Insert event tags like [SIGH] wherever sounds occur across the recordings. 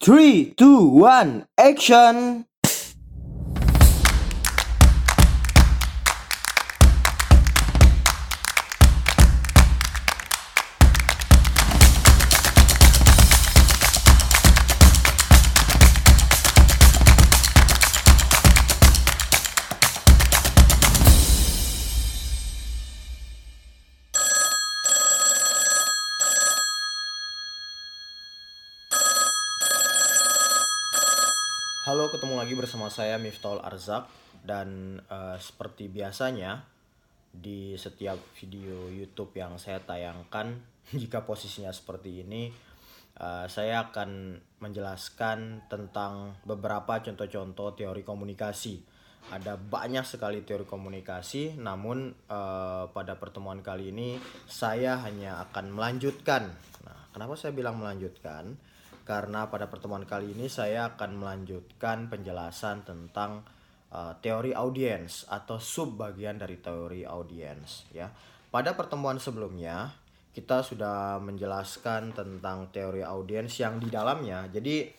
Three, two, one, action! Saya Miftahul Arzak dan eh, seperti biasanya di setiap video YouTube yang saya tayangkan [LAUGHS] jika posisinya seperti ini eh, saya akan menjelaskan tentang beberapa contoh-contoh teori komunikasi. Ada banyak sekali teori komunikasi, namun eh, pada pertemuan kali ini saya hanya akan melanjutkan. Nah, kenapa saya bilang melanjutkan? Karena pada pertemuan kali ini saya akan melanjutkan penjelasan tentang uh, teori audiens atau sub bagian dari teori audiens ya. Pada pertemuan sebelumnya kita sudah menjelaskan tentang teori audiens yang di dalamnya. Jadi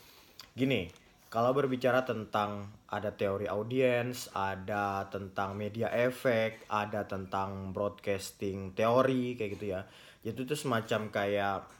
gini, kalau berbicara tentang ada teori audiens, ada tentang media efek, ada tentang broadcasting teori kayak gitu ya. Itu tuh semacam kayak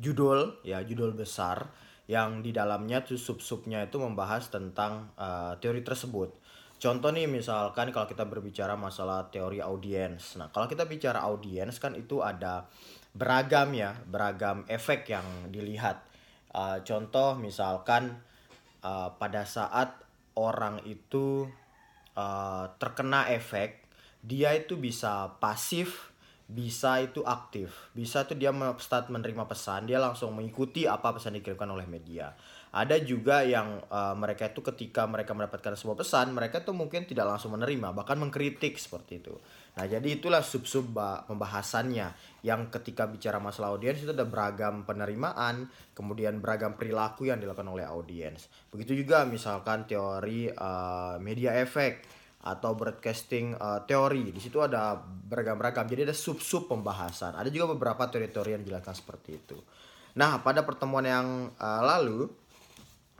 judul ya judul besar yang di dalamnya tuh sub-subnya itu membahas tentang uh, teori tersebut. Contoh nih misalkan kalau kita berbicara masalah teori audiens. Nah, kalau kita bicara audiens kan itu ada beragam ya, beragam efek yang dilihat. Uh, contoh misalkan uh, pada saat orang itu uh, terkena efek, dia itu bisa pasif bisa itu aktif. Bisa tuh dia start menerima pesan dia langsung mengikuti apa pesan dikirimkan oleh media. Ada juga yang uh, mereka itu ketika mereka mendapatkan sebuah pesan mereka tuh mungkin tidak langsung menerima bahkan mengkritik seperti itu. Nah jadi itulah sub sub pembahasannya. Yang ketika bicara masalah audiens itu ada beragam penerimaan kemudian beragam perilaku yang dilakukan oleh audiens. Begitu juga misalkan teori uh, media efek atau broadcasting uh, teori. Di situ ada beragam-ragam. Jadi ada sub-sub pembahasan. Ada juga beberapa teori-teori yang dijelaskan seperti itu. Nah, pada pertemuan yang uh, lalu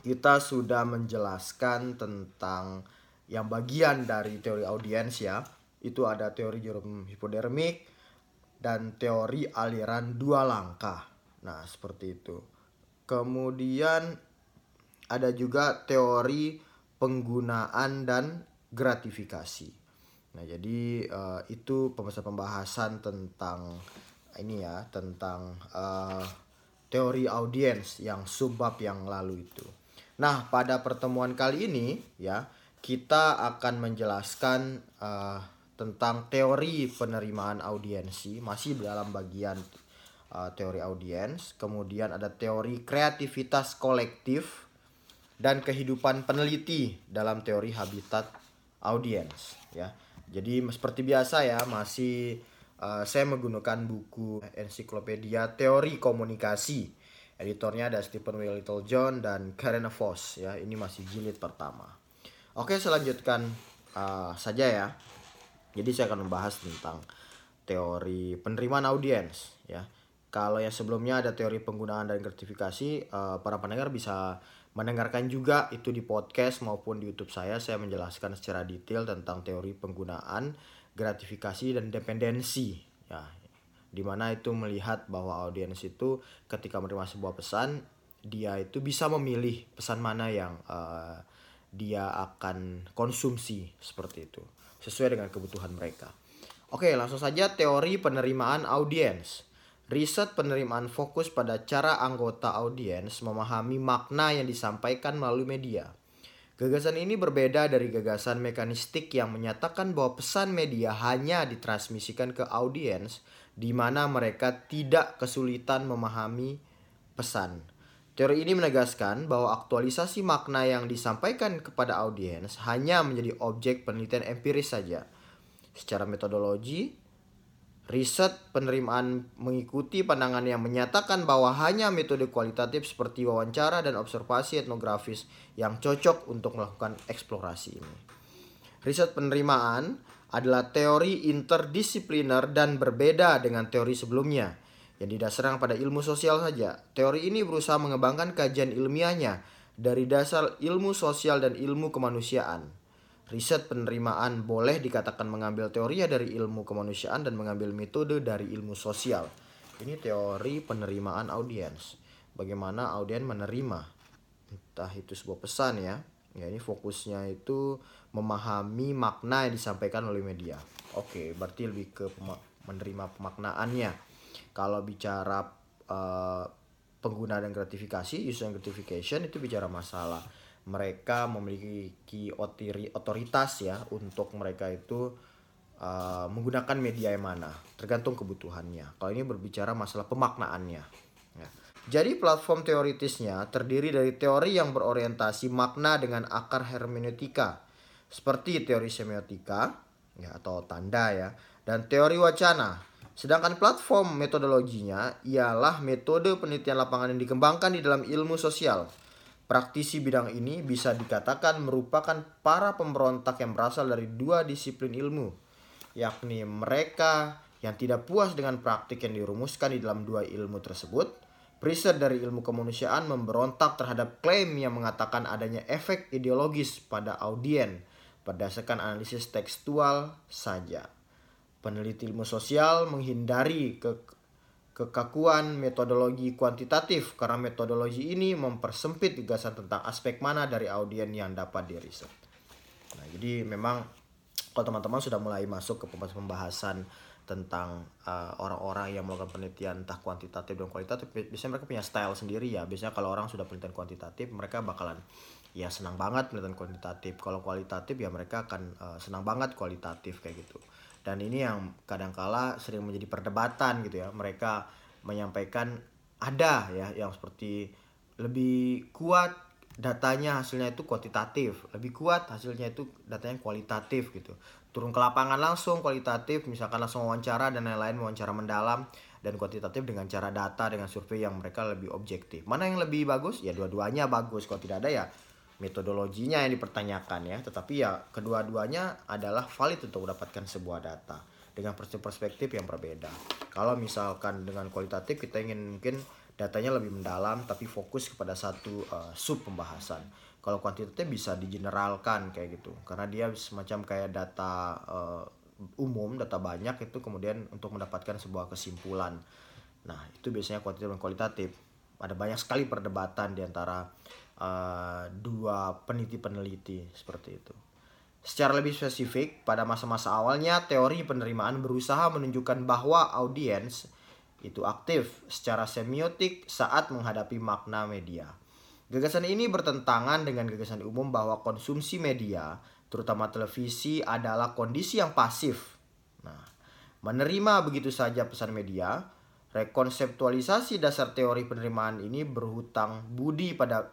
kita sudah menjelaskan tentang yang bagian dari teori audiens ya. Itu ada teori jarum hipodermik dan teori aliran dua langkah. Nah, seperti itu. Kemudian ada juga teori penggunaan dan gratifikasi. Nah, jadi uh, itu pembahasan-pembahasan tentang ini ya, tentang uh, teori audiens yang subbab yang lalu itu. Nah, pada pertemuan kali ini ya, kita akan menjelaskan uh, tentang teori penerimaan audiensi masih dalam bagian teori audiens, kemudian ada teori kreativitas kolektif dan kehidupan peneliti dalam teori habitat audiens ya. Jadi seperti biasa ya masih uh, saya menggunakan buku ensiklopedia teori komunikasi. Editornya ada Stephen Will Littlejohn dan Karen Voss ya. Ini masih jilid pertama. Oke, selanjutkan uh, saja ya. Jadi saya akan membahas tentang teori penerimaan audiens ya. Kalau yang sebelumnya ada teori penggunaan dan gratifikasi, uh, para pendengar bisa mendengarkan juga itu di podcast maupun di YouTube saya saya menjelaskan secara detail tentang teori penggunaan gratifikasi dan dependensi ya di mana itu melihat bahwa audiens itu ketika menerima sebuah pesan dia itu bisa memilih pesan mana yang uh, dia akan konsumsi seperti itu sesuai dengan kebutuhan mereka. Oke, langsung saja teori penerimaan audiens. Riset penerimaan fokus pada cara anggota audiens memahami makna yang disampaikan melalui media. Gagasan ini berbeda dari gagasan mekanistik yang menyatakan bahwa pesan media hanya ditransmisikan ke audiens di mana mereka tidak kesulitan memahami pesan. Teori ini menegaskan bahwa aktualisasi makna yang disampaikan kepada audiens hanya menjadi objek penelitian empiris saja. Secara metodologi, Riset penerimaan mengikuti pandangan yang menyatakan bahwa hanya metode kualitatif seperti wawancara dan observasi etnografis yang cocok untuk melakukan eksplorasi ini. Riset penerimaan adalah teori interdisipliner dan berbeda dengan teori sebelumnya. yang didasarkan pada ilmu sosial saja. Teori ini berusaha mengembangkan kajian ilmiahnya dari dasar ilmu sosial dan ilmu kemanusiaan. Riset penerimaan boleh dikatakan mengambil teorinya dari ilmu kemanusiaan dan mengambil metode dari ilmu sosial. Ini teori penerimaan audiens. Bagaimana audiens menerima entah itu sebuah pesan ya. Ya ini fokusnya itu memahami makna yang disampaikan oleh media. Oke, berarti lebih ke menerima pemaknaannya. Kalau bicara uh, pengguna dan gratifikasi, user gratification itu bicara masalah mereka memiliki otoritas ya untuk mereka itu uh, menggunakan media yang mana, tergantung kebutuhannya. Kalau ini berbicara masalah pemaknaannya. Ya. Jadi platform teoritisnya terdiri dari teori yang berorientasi makna dengan akar hermeneutika, seperti teori semiotika ya atau tanda ya, dan teori wacana Sedangkan platform metodologinya ialah metode penelitian lapangan yang dikembangkan di dalam ilmu sosial. Praktisi bidang ini bisa dikatakan merupakan para pemberontak yang berasal dari dua disiplin ilmu, yakni mereka yang tidak puas dengan praktik yang dirumuskan di dalam dua ilmu tersebut. Riset dari ilmu kemanusiaan memberontak terhadap klaim yang mengatakan adanya efek ideologis pada audien berdasarkan analisis tekstual saja. Peneliti ilmu sosial menghindari ke kekakuan metodologi kuantitatif karena metodologi ini mempersempit gagasan tentang aspek mana dari audien yang dapat diriset. Nah, jadi memang kalau teman-teman sudah mulai masuk ke pembahasan tentang uh, orang-orang uh, yang melakukan penelitian entah kuantitatif dan kualitatif biasanya mereka punya style sendiri ya. Biasanya kalau orang sudah penelitian kuantitatif mereka bakalan ya senang banget penelitian kuantitatif. Kalau kualitatif ya mereka akan uh, senang banget kualitatif kayak gitu dan ini yang kadangkala sering menjadi perdebatan gitu ya. Mereka menyampaikan ada ya yang seperti lebih kuat datanya hasilnya itu kuantitatif lebih kuat hasilnya itu datanya kualitatif gitu. Turun ke lapangan langsung kualitatif misalkan langsung wawancara dan lain-lain wawancara mendalam dan kuantitatif dengan cara data dengan survei yang mereka lebih objektif. Mana yang lebih bagus? Ya dua-duanya bagus. Kalau tidak ada ya metodologinya yang dipertanyakan ya. Tetapi ya kedua-duanya adalah valid untuk mendapatkan sebuah data dengan perspektif yang berbeda. Kalau misalkan dengan kualitatif kita ingin mungkin datanya lebih mendalam tapi fokus kepada satu uh, sub pembahasan. Kalau kuantitatif bisa digeneralkan kayak gitu. Karena dia semacam kayak data uh, umum data banyak itu kemudian untuk mendapatkan sebuah kesimpulan. Nah itu biasanya kuantitatif dan kualitatif. Ada banyak sekali perdebatan di antara uh, dua peneliti-peneliti seperti itu. Secara lebih spesifik, pada masa-masa awalnya teori penerimaan berusaha menunjukkan bahwa audiens itu aktif secara semiotik saat menghadapi makna media. Gagasan ini bertentangan dengan gagasan umum bahwa konsumsi media, terutama televisi, adalah kondisi yang pasif. Nah, menerima begitu saja pesan media, rekonseptualisasi dasar teori penerimaan ini berhutang budi pada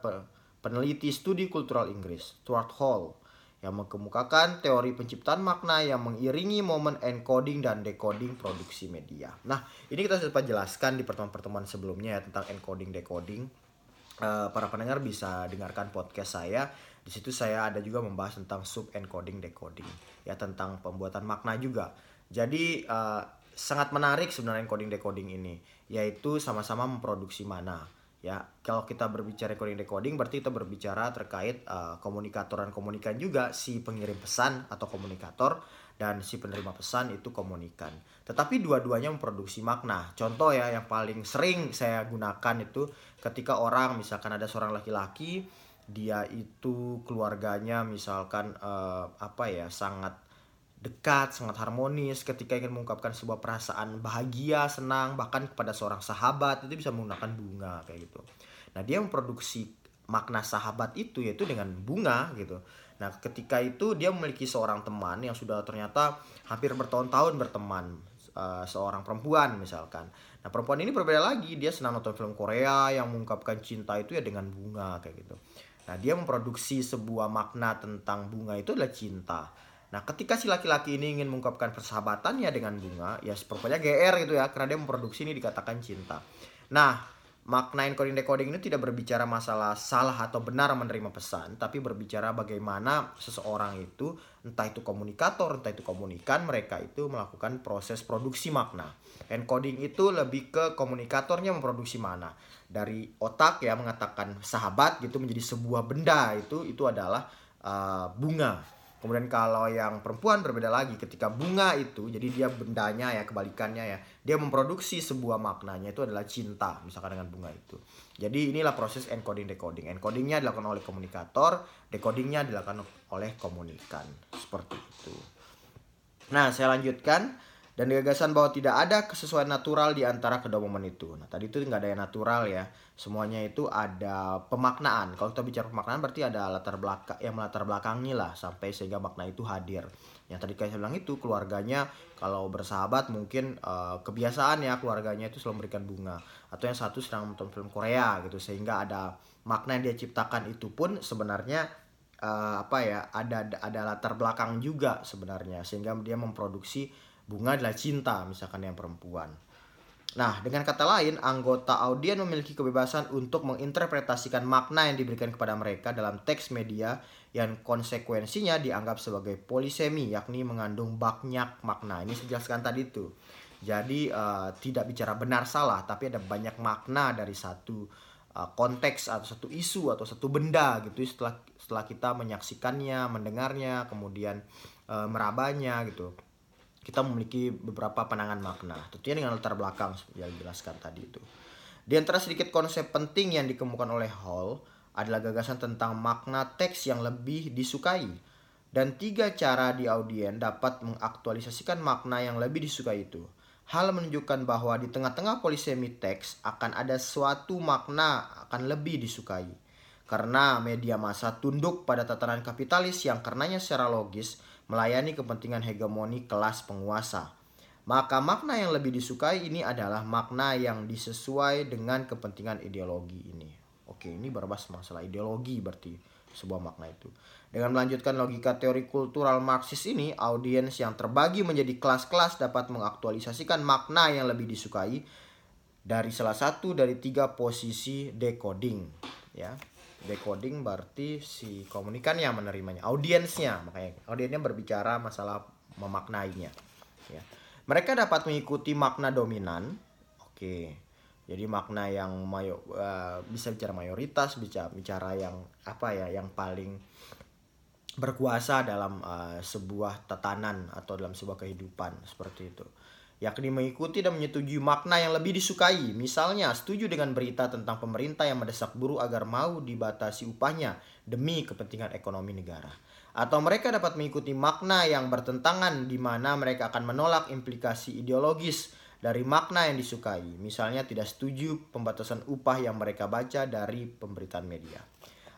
peneliti studi kultural Inggris, Stuart Hall, yang mengemukakan teori penciptaan makna yang mengiringi momen encoding dan decoding produksi media. Nah, ini kita sempat jelaskan di pertemuan-pertemuan sebelumnya ya tentang encoding decoding. Uh, para pendengar bisa dengarkan podcast saya. Di situ saya ada juga membahas tentang sub encoding decoding, ya tentang pembuatan makna juga. Jadi uh, sangat menarik sebenarnya encoding decoding ini, yaitu sama-sama memproduksi mana ya kalau kita berbicara recording decoding berarti kita berbicara terkait uh, komunikator dan komunikan juga. Si pengirim pesan atau komunikator dan si penerima pesan itu komunikan. Tetapi dua-duanya memproduksi makna. Contoh ya yang paling sering saya gunakan itu ketika orang misalkan ada seorang laki-laki dia itu keluarganya misalkan uh, apa ya sangat dekat, sangat harmonis ketika ingin mengungkapkan sebuah perasaan bahagia, senang, bahkan kepada seorang sahabat itu bisa menggunakan bunga kayak gitu. Nah, dia memproduksi makna sahabat itu yaitu dengan bunga gitu. Nah, ketika itu dia memiliki seorang teman yang sudah ternyata hampir bertahun-tahun berteman uh, seorang perempuan misalkan. Nah, perempuan ini berbeda lagi, dia senang nonton film Korea yang mengungkapkan cinta itu ya dengan bunga kayak gitu. Nah, dia memproduksi sebuah makna tentang bunga itu adalah cinta. Nah, ketika si laki-laki ini ingin mengungkapkan persahabatannya dengan bunga, ya sepertinya GR gitu ya, karena dia memproduksi ini dikatakan cinta. Nah, makna encoding decoding ini tidak berbicara masalah salah atau benar menerima pesan, tapi berbicara bagaimana seseorang itu entah itu komunikator, entah itu komunikan, mereka itu melakukan proses produksi makna. Encoding itu lebih ke komunikatornya memproduksi mana. Dari otak ya mengatakan sahabat gitu menjadi sebuah benda itu itu adalah uh, bunga Kemudian kalau yang perempuan berbeda lagi ketika bunga itu jadi dia bendanya ya kebalikannya ya. Dia memproduksi sebuah maknanya itu adalah cinta misalkan dengan bunga itu. Jadi inilah proses encoding decoding. Encodingnya dilakukan oleh komunikator, decodingnya dilakukan oleh komunikan. Seperti itu. Nah, saya lanjutkan dan gagasan bahwa tidak ada kesesuaian natural di antara kedua momen itu. Nah, tadi itu nggak ada yang natural ya. Semuanya itu ada pemaknaan. Kalau kita bicara pemaknaan berarti ada latar belakang yang melatar belakangi lah sampai sehingga makna itu hadir. Yang tadi saya bilang itu keluarganya kalau bersahabat mungkin uh, kebiasaan ya keluarganya itu selalu memberikan bunga atau yang satu sedang menonton film Korea gitu sehingga ada makna yang dia ciptakan itu pun sebenarnya uh, apa ya ada ada latar belakang juga sebenarnya sehingga dia memproduksi bunga adalah cinta misalkan yang perempuan. Nah, dengan kata lain, anggota audien memiliki kebebasan untuk menginterpretasikan makna yang diberikan kepada mereka dalam teks media yang konsekuensinya dianggap sebagai polisemi, yakni mengandung banyak makna. Ini saya jelaskan tadi itu. Jadi uh, tidak bicara benar salah, tapi ada banyak makna dari satu uh, konteks atau satu isu atau satu benda gitu setelah setelah kita menyaksikannya, mendengarnya, kemudian uh, merabanya gitu kita memiliki beberapa pandangan makna. Tentunya dengan latar belakang yang dijelaskan tadi itu. Di antara sedikit konsep penting yang dikemukakan oleh Hall adalah gagasan tentang makna teks yang lebih disukai. Dan tiga cara di audien dapat mengaktualisasikan makna yang lebih disukai itu. Hal menunjukkan bahwa di tengah-tengah polisemi teks akan ada suatu makna akan lebih disukai. Karena media massa tunduk pada tatanan kapitalis yang karenanya secara logis melayani kepentingan hegemoni kelas penguasa. Maka makna yang lebih disukai ini adalah makna yang disesuai dengan kepentingan ideologi ini. Oke, ini berbahas masalah ideologi berarti sebuah makna itu. Dengan melanjutkan logika teori kultural Marxis ini, audiens yang terbagi menjadi kelas-kelas dapat mengaktualisasikan makna yang lebih disukai dari salah satu dari tiga posisi decoding. Ya, decoding berarti si komunikan yang menerimanya audiensnya. Makanya audiensnya berbicara masalah memaknainya ya. Mereka dapat mengikuti makna dominan oke. Jadi makna yang mayo uh, bisa bicara mayoritas bisa bicara yang apa ya yang paling berkuasa dalam uh, sebuah tatanan atau dalam sebuah kehidupan seperti itu yakni mengikuti dan menyetujui makna yang lebih disukai. Misalnya, setuju dengan berita tentang pemerintah yang mendesak buruh agar mau dibatasi upahnya demi kepentingan ekonomi negara. Atau mereka dapat mengikuti makna yang bertentangan di mana mereka akan menolak implikasi ideologis dari makna yang disukai. Misalnya tidak setuju pembatasan upah yang mereka baca dari pemberitaan media.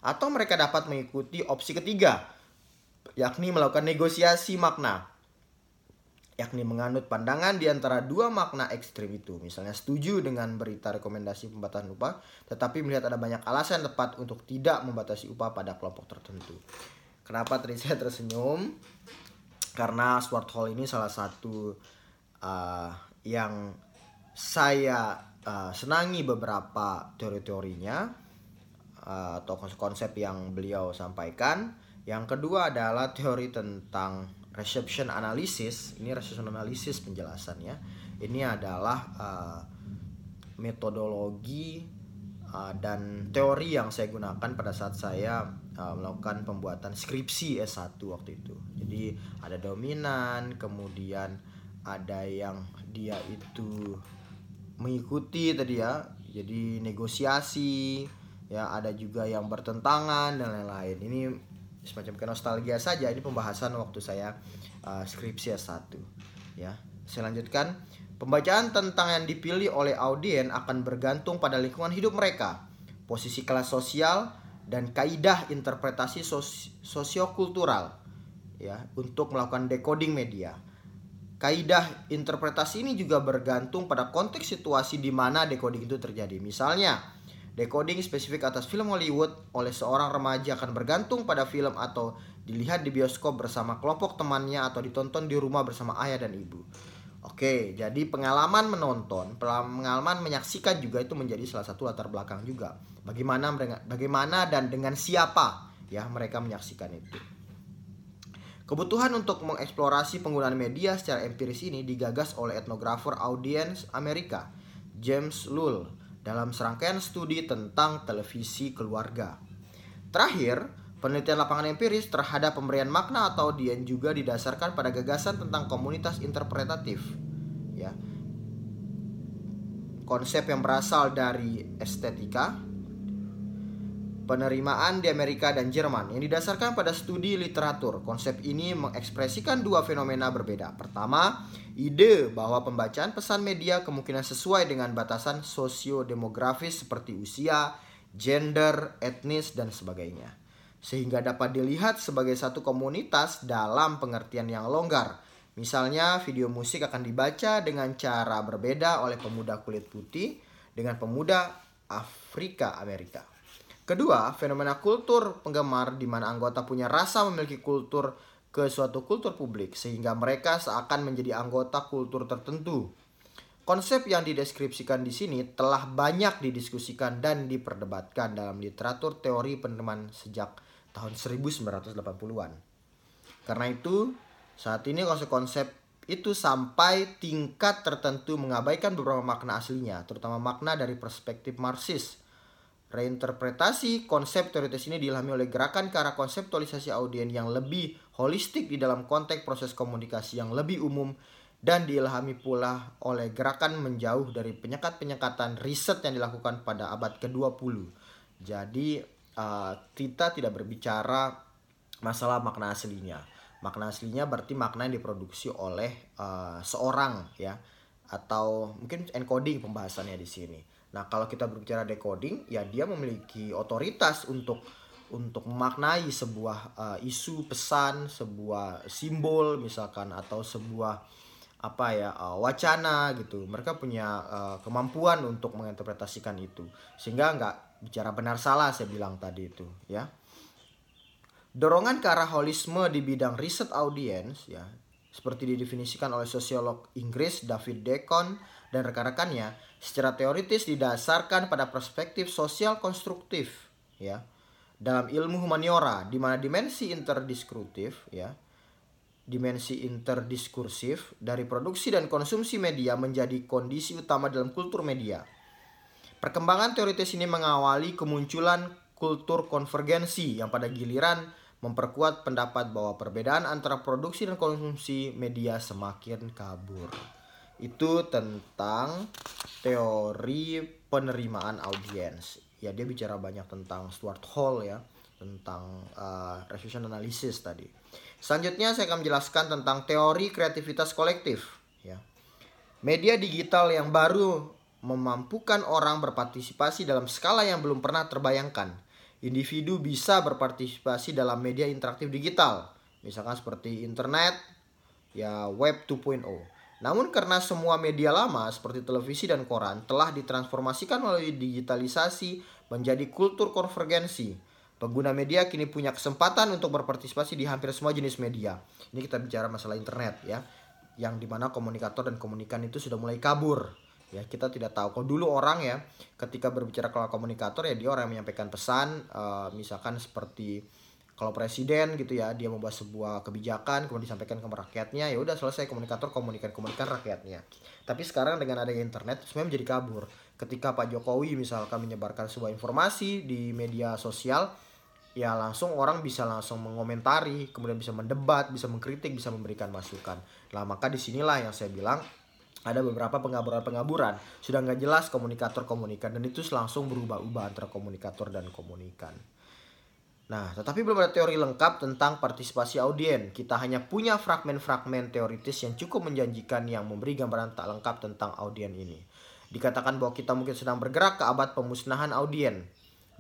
Atau mereka dapat mengikuti opsi ketiga, yakni melakukan negosiasi makna yakni menganut pandangan di antara dua makna ekstrim itu. Misalnya setuju dengan berita rekomendasi pembatasan upah, tetapi melihat ada banyak alasan tepat untuk tidak membatasi upah pada kelompok tertentu. Kenapa tadi [LAUGHS] saya tersenyum? Karena Swart Hall ini salah satu uh, yang saya uh, senangi beberapa teori-teorinya uh, atau konsep yang beliau sampaikan. Yang kedua adalah teori tentang reception analysis ini reception analysis penjelasannya ini adalah uh, metodologi uh, dan teori yang saya gunakan pada saat saya uh, melakukan pembuatan skripsi S1 waktu itu. Jadi ada dominan kemudian ada yang dia itu mengikuti tadi ya jadi negosiasi ya ada juga yang bertentangan dan lain-lain. Ini semacam ke nostalgia saja ini pembahasan waktu saya uh, skripsi S1 ya. Saya lanjutkan. Pembacaan tentang yang dipilih oleh audien akan bergantung pada lingkungan hidup mereka posisi kelas sosial dan kaidah interpretasi sos sosiokultural ya untuk melakukan decoding media. Kaidah interpretasi ini juga bergantung pada konteks situasi di mana decoding itu terjadi. Misalnya Decoding spesifik atas film Hollywood oleh seorang remaja akan bergantung pada film atau dilihat di bioskop bersama kelompok temannya atau ditonton di rumah bersama ayah dan ibu. Oke, jadi pengalaman menonton, pengalaman menyaksikan juga itu menjadi salah satu latar belakang juga. Bagaimana bagaimana dan dengan siapa ya mereka menyaksikan itu. Kebutuhan untuk mengeksplorasi penggunaan media secara empiris ini digagas oleh etnografer audiens Amerika, James Lull, dalam serangkaian studi tentang televisi keluarga. Terakhir, penelitian lapangan empiris terhadap pemberian makna atau audien juga didasarkan pada gagasan tentang komunitas interpretatif. Ya. Konsep yang berasal dari estetika, penerimaan di Amerika dan Jerman yang didasarkan pada studi literatur. Konsep ini mengekspresikan dua fenomena berbeda. Pertama, ide bahwa pembacaan pesan media kemungkinan sesuai dengan batasan sosiodemografis seperti usia, gender, etnis, dan sebagainya. Sehingga dapat dilihat sebagai satu komunitas dalam pengertian yang longgar. Misalnya, video musik akan dibaca dengan cara berbeda oleh pemuda kulit putih dengan pemuda Afrika Amerika. Kedua, fenomena kultur penggemar di mana anggota punya rasa memiliki kultur ke suatu kultur publik sehingga mereka seakan menjadi anggota kultur tertentu. Konsep yang dideskripsikan di sini telah banyak didiskusikan dan diperdebatkan dalam literatur teori penerimaan sejak tahun 1980-an. Karena itu, saat ini konsep-konsep itu sampai tingkat tertentu mengabaikan beberapa makna aslinya, terutama makna dari perspektif Marxis. Reinterpretasi konsep teoritis ini diilhami oleh gerakan ke arah konseptualisasi audien yang lebih holistik di dalam konteks proses komunikasi yang lebih umum dan diilhami pula oleh gerakan menjauh dari penyekat-penyekatan riset yang dilakukan pada abad ke-20. Jadi uh, kita tidak berbicara masalah makna aslinya. Makna aslinya berarti makna yang diproduksi oleh uh, seorang ya atau mungkin encoding pembahasannya di sini. Nah, kalau kita berbicara decoding ya dia memiliki otoritas untuk untuk memaknai sebuah uh, isu pesan, sebuah simbol misalkan atau sebuah apa ya uh, wacana gitu. Mereka punya uh, kemampuan untuk menginterpretasikan itu. Sehingga nggak bicara benar salah saya bilang tadi itu ya. Dorongan ke arah holisme di bidang riset audiens ya seperti didefinisikan oleh sosiolog Inggris David Deacon dan rekan-rekannya secara teoritis didasarkan pada perspektif sosial konstruktif ya dalam ilmu humaniora di mana dimensi interdiskursif ya dimensi interdiskursif dari produksi dan konsumsi media menjadi kondisi utama dalam kultur media. Perkembangan teoritis ini mengawali kemunculan kultur konvergensi yang pada giliran memperkuat pendapat bahwa perbedaan antara produksi dan konsumsi media semakin kabur. Itu tentang teori penerimaan audiens. Ya dia bicara banyak tentang Stuart Hall ya, tentang uh, revision analysis tadi. Selanjutnya saya akan menjelaskan tentang teori kreativitas kolektif. Ya. Media digital yang baru memampukan orang berpartisipasi dalam skala yang belum pernah terbayangkan. Individu bisa berpartisipasi dalam media interaktif digital, misalkan seperti internet, ya web 2.0. Namun karena semua media lama seperti televisi dan koran telah ditransformasikan melalui digitalisasi menjadi kultur konvergensi, Pengguna media kini punya kesempatan untuk berpartisipasi di hampir semua jenis media. Ini kita bicara masalah internet ya, yang di mana komunikator dan komunikan itu sudah mulai kabur. Ya kita tidak tahu. Kalau dulu orang ya, ketika berbicara kalau komunikator ya dia orang yang menyampaikan pesan, uh, misalkan seperti kalau presiden gitu ya dia membuat sebuah kebijakan kemudian disampaikan ke rakyatnya ya udah selesai komunikator komunikan komunikan rakyatnya tapi sekarang dengan adanya internet semuanya menjadi kabur ketika Pak Jokowi misalkan menyebarkan sebuah informasi di media sosial ya langsung orang bisa langsung mengomentari, kemudian bisa mendebat, bisa mengkritik, bisa memberikan masukan. Nah maka di sinilah yang saya bilang ada beberapa pengaburan-pengaburan sudah nggak jelas komunikator komunikan dan itu langsung berubah-ubah antara komunikator dan komunikan. Nah, tetapi belum ada teori lengkap tentang partisipasi audien. Kita hanya punya fragmen-fragmen teoritis yang cukup menjanjikan yang memberi gambaran tak lengkap tentang audien ini. Dikatakan bahwa kita mungkin sedang bergerak ke abad pemusnahan audien.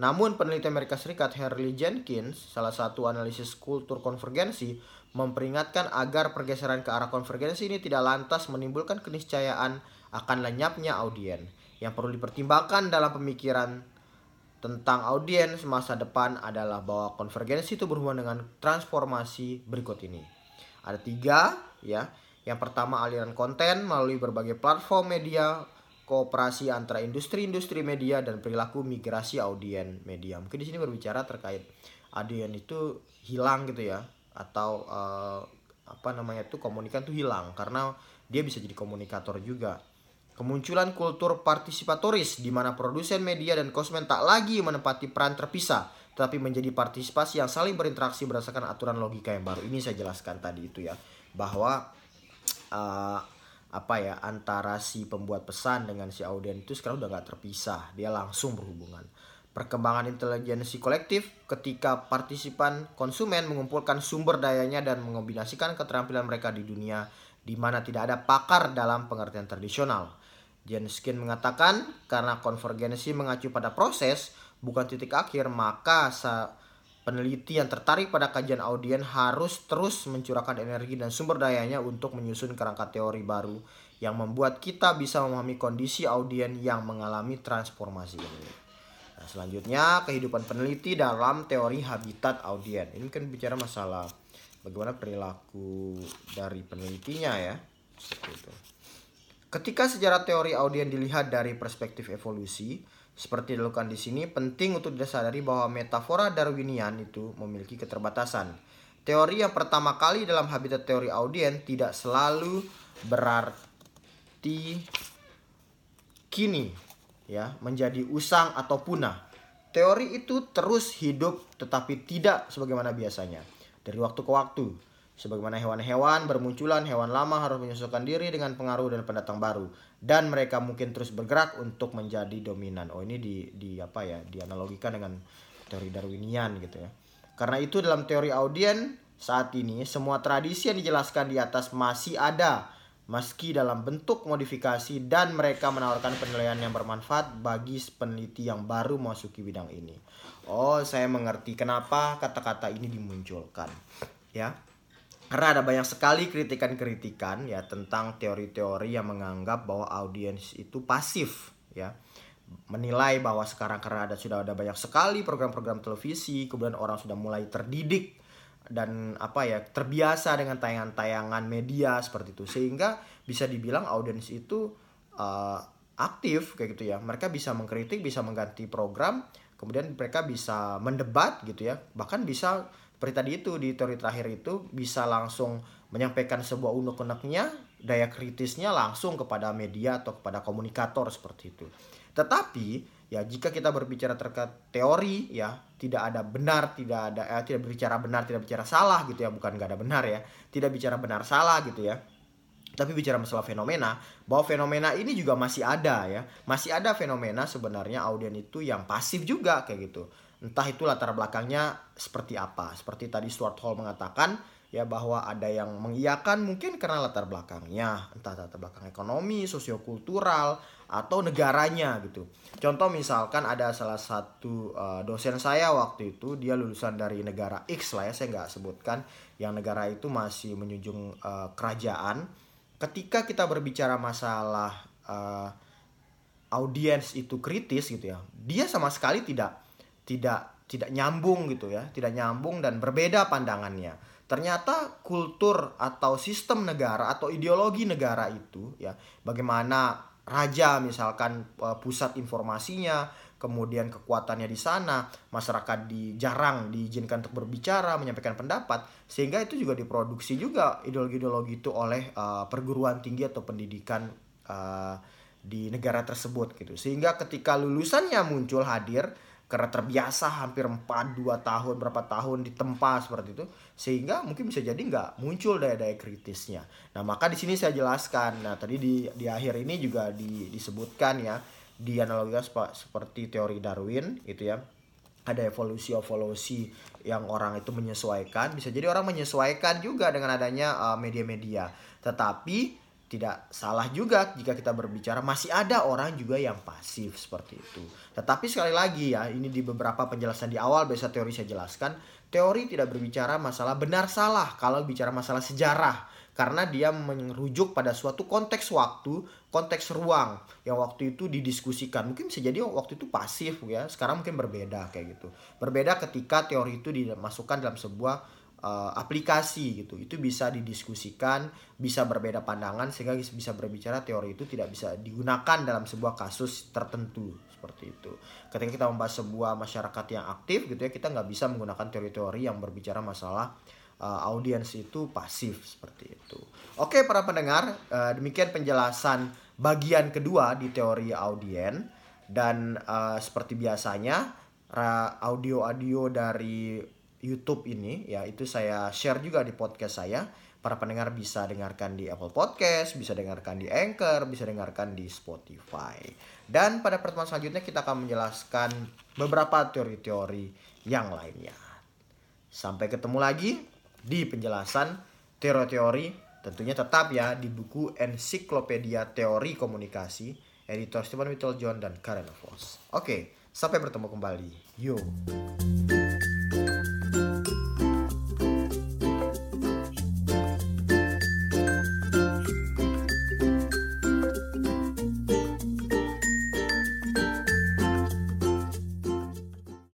Namun peneliti Amerika Serikat Harley Jenkins, salah satu analisis kultur konvergensi, memperingatkan agar pergeseran ke arah konvergensi ini tidak lantas menimbulkan keniscayaan akan lenyapnya audien. Yang perlu dipertimbangkan dalam pemikiran tentang audiens masa depan adalah bahwa konvergensi itu berhubungan dengan transformasi berikut ini. Ada tiga, ya. Yang pertama aliran konten melalui berbagai platform media, kooperasi antara industri-industri media dan perilaku migrasi audien media. Mungkin di sini berbicara terkait audien itu hilang gitu ya atau uh, apa namanya itu komunikan tuh hilang karena dia bisa jadi komunikator juga. Kemunculan kultur partisipatoris di mana produsen media dan konsumen tak lagi menempati peran terpisah, tetapi menjadi partisipasi yang saling berinteraksi berdasarkan aturan logika yang baru. Ini saya jelaskan tadi itu ya, bahwa uh, apa ya antara si pembuat pesan dengan si audien itu sekarang udah gak terpisah, dia langsung berhubungan. Perkembangan intelijensi kolektif ketika partisipan konsumen mengumpulkan sumber dayanya dan mengombinasikan keterampilan mereka di dunia di mana tidak ada pakar dalam pengertian tradisional Jenskin mengatakan karena konvergensi mengacu pada proses bukan titik akhir maka peneliti yang tertarik pada kajian audien harus terus mencurahkan energi dan sumber dayanya untuk menyusun kerangka teori baru yang membuat kita bisa memahami kondisi audien yang mengalami transformasi ini. Nah, selanjutnya kehidupan peneliti dalam teori habitat audien. Ini kan bicara masalah bagaimana perilaku dari penelitinya ya. Seperti itu. Ketika sejarah teori audien dilihat dari perspektif evolusi, seperti dilakukan di sini, penting untuk disadari bahwa metafora Darwinian itu memiliki keterbatasan. Teori yang pertama kali dalam habitat teori audien tidak selalu berarti kini ya menjadi usang atau punah. Teori itu terus hidup tetapi tidak sebagaimana biasanya dari waktu ke waktu. Sebagaimana hewan-hewan bermunculan, hewan lama harus menyesuaikan diri dengan pengaruh dan pendatang baru dan mereka mungkin terus bergerak untuk menjadi dominan. Oh, ini di di apa ya? Dianalogikan dengan teori Darwinian gitu ya. Karena itu dalam teori audien saat ini semua tradisi yang dijelaskan di atas masih ada meski dalam bentuk modifikasi dan mereka menawarkan penilaian yang bermanfaat bagi peneliti yang baru memasuki bidang ini. Oh, saya mengerti kenapa kata-kata ini dimunculkan. Ya karena ada banyak sekali kritikan-kritikan ya tentang teori-teori yang menganggap bahwa audiens itu pasif ya. Menilai bahwa sekarang karena ada sudah ada banyak sekali program-program televisi kemudian orang sudah mulai terdidik dan apa ya terbiasa dengan tayangan-tayangan media seperti itu. Sehingga bisa dibilang audiens itu uh, aktif kayak gitu ya. Mereka bisa mengkritik bisa mengganti program kemudian mereka bisa mendebat gitu ya. Bahkan bisa seperti tadi itu di teori terakhir itu bisa langsung menyampaikan sebuah unek-uneknya daya kritisnya langsung kepada media atau kepada komunikator seperti itu. Tetapi ya jika kita berbicara terkait teori ya tidak ada benar tidak ada eh, tidak berbicara benar tidak bicara salah gitu ya bukan nggak ada benar ya tidak bicara benar salah gitu ya tapi bicara masalah fenomena bahwa fenomena ini juga masih ada ya masih ada fenomena sebenarnya audien itu yang pasif juga kayak gitu entah itu latar belakangnya seperti apa. Seperti tadi Stuart Hall mengatakan ya bahwa ada yang mengiyakan mungkin karena latar belakangnya, entah latar belakang ekonomi, sosiokultural atau negaranya gitu. Contoh misalkan ada salah satu uh, dosen saya waktu itu dia lulusan dari negara X lah ya saya nggak sebutkan yang negara itu masih menjunjung uh, kerajaan. Ketika kita berbicara masalah uh, audiens itu kritis gitu ya, dia sama sekali tidak tidak tidak nyambung gitu ya, tidak nyambung dan berbeda pandangannya. Ternyata kultur atau sistem negara atau ideologi negara itu ya, bagaimana raja misalkan eh, pusat informasinya, kemudian kekuatannya di sana, masyarakat di jarang diizinkan untuk berbicara, menyampaikan pendapat, sehingga itu juga diproduksi juga ideologi-ideologi itu oleh uh, perguruan tinggi atau pendidikan uh, di negara tersebut gitu. Sehingga ketika lulusannya muncul hadir, karena terbiasa hampir 4 2 tahun berapa tahun ditempa seperti itu sehingga mungkin bisa jadi nggak muncul daya-daya kritisnya. Nah, maka di sini saya jelaskan. Nah, tadi di di akhir ini juga di, disebutkan ya di analogikan seperti teori Darwin gitu ya. Ada evolusi-evolusi yang orang itu menyesuaikan, bisa jadi orang menyesuaikan juga dengan adanya uh, media-media. Tetapi tidak salah juga jika kita berbicara masih ada orang juga yang pasif seperti itu. Tetapi sekali lagi ya, ini di beberapa penjelasan di awal biasa teori saya jelaskan, teori tidak berbicara masalah benar salah kalau bicara masalah sejarah karena dia merujuk pada suatu konteks waktu, konteks ruang yang waktu itu didiskusikan. Mungkin bisa jadi waktu itu pasif ya, sekarang mungkin berbeda kayak gitu. Berbeda ketika teori itu dimasukkan dalam sebuah uh, aplikasi gitu. Itu bisa didiskusikan bisa berbeda pandangan sehingga bisa berbicara teori itu tidak bisa digunakan dalam sebuah kasus tertentu seperti itu. Ketika kita membahas sebuah masyarakat yang aktif gitu ya kita nggak bisa menggunakan teori-teori yang berbicara masalah uh, audiens itu pasif seperti itu. Oke para pendengar uh, demikian penjelasan bagian kedua di teori audien. Dan uh, seperti biasanya audio-audio dari YouTube ini ya itu saya share juga di podcast saya. Para pendengar bisa dengarkan di Apple Podcast, bisa dengarkan di Anchor, bisa dengarkan di Spotify. Dan pada pertemuan selanjutnya kita akan menjelaskan beberapa teori-teori yang lainnya. Sampai ketemu lagi di penjelasan teori-teori tentunya tetap ya di buku Ensiklopedia Teori Komunikasi editor Stephen Whittle John dan Karen Voss. Oke, sampai bertemu kembali. Yo.